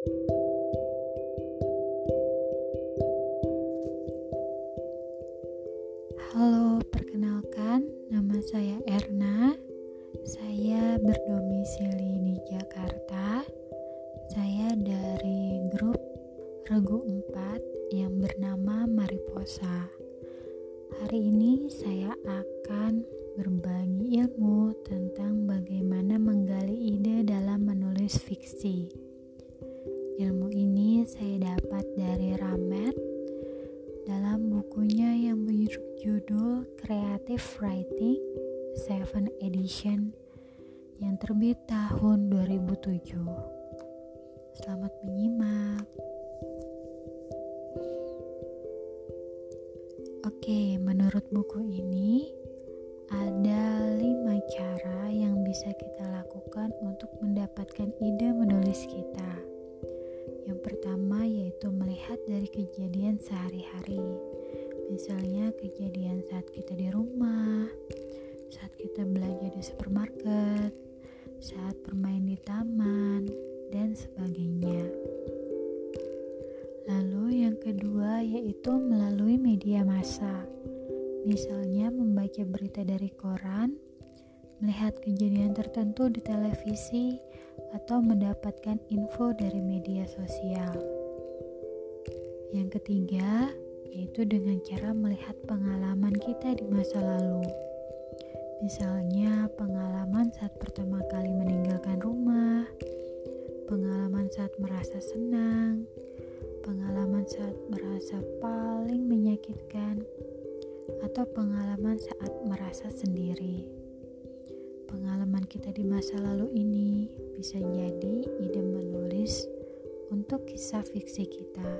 Halo, perkenalkan nama saya Erna. Saya berdomisili di Jakarta. Saya dari grup Regu 4 yang bernama Mariposa. Hari ini saya akan berbagi ilmu tentang bagaimana menggali ide dalam menulis fiksi. Ilmu ini saya dapat dari Ramet dalam bukunya yang berjudul Creative Writing 7 Edition yang terbit tahun 2007. Selamat menyimak. Oke, menurut buku ini ada lima cara yang bisa kita lakukan untuk mendapatkan ide menulis kita. Pertama yaitu melihat dari kejadian sehari-hari. Misalnya kejadian saat kita di rumah, saat kita belanja di supermarket, saat bermain di taman, dan sebagainya. Lalu yang kedua yaitu melalui media massa. Misalnya membaca berita dari koran, melihat kejadian tertentu di televisi, atau mendapatkan info dari media sosial. Yang ketiga, yaitu dengan cara melihat pengalaman kita di masa lalu. Misalnya, pengalaman saat pertama kali meninggalkan rumah, pengalaman saat merasa senang, pengalaman saat merasa paling menyakitkan, atau pengalaman saat merasa sendiri. Pengalaman kita di masa lalu ini bisa jadi ide menulis untuk kisah fiksi kita.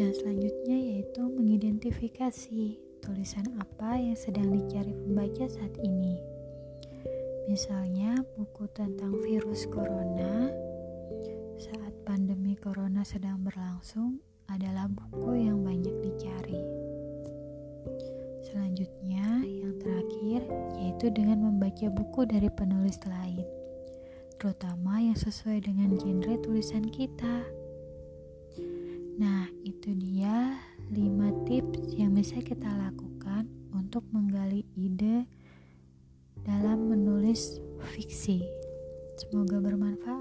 Yang selanjutnya yaitu mengidentifikasi tulisan apa yang sedang dicari pembaca saat ini. Misalnya buku tentang virus corona saat pandemi corona sedang berlangsung adalah buku yang banyak yaitu dengan membaca buku dari penulis lain, terutama yang sesuai dengan genre tulisan kita. Nah, itu dia 5 tips yang bisa kita lakukan untuk menggali ide dalam menulis fiksi. Semoga bermanfaat.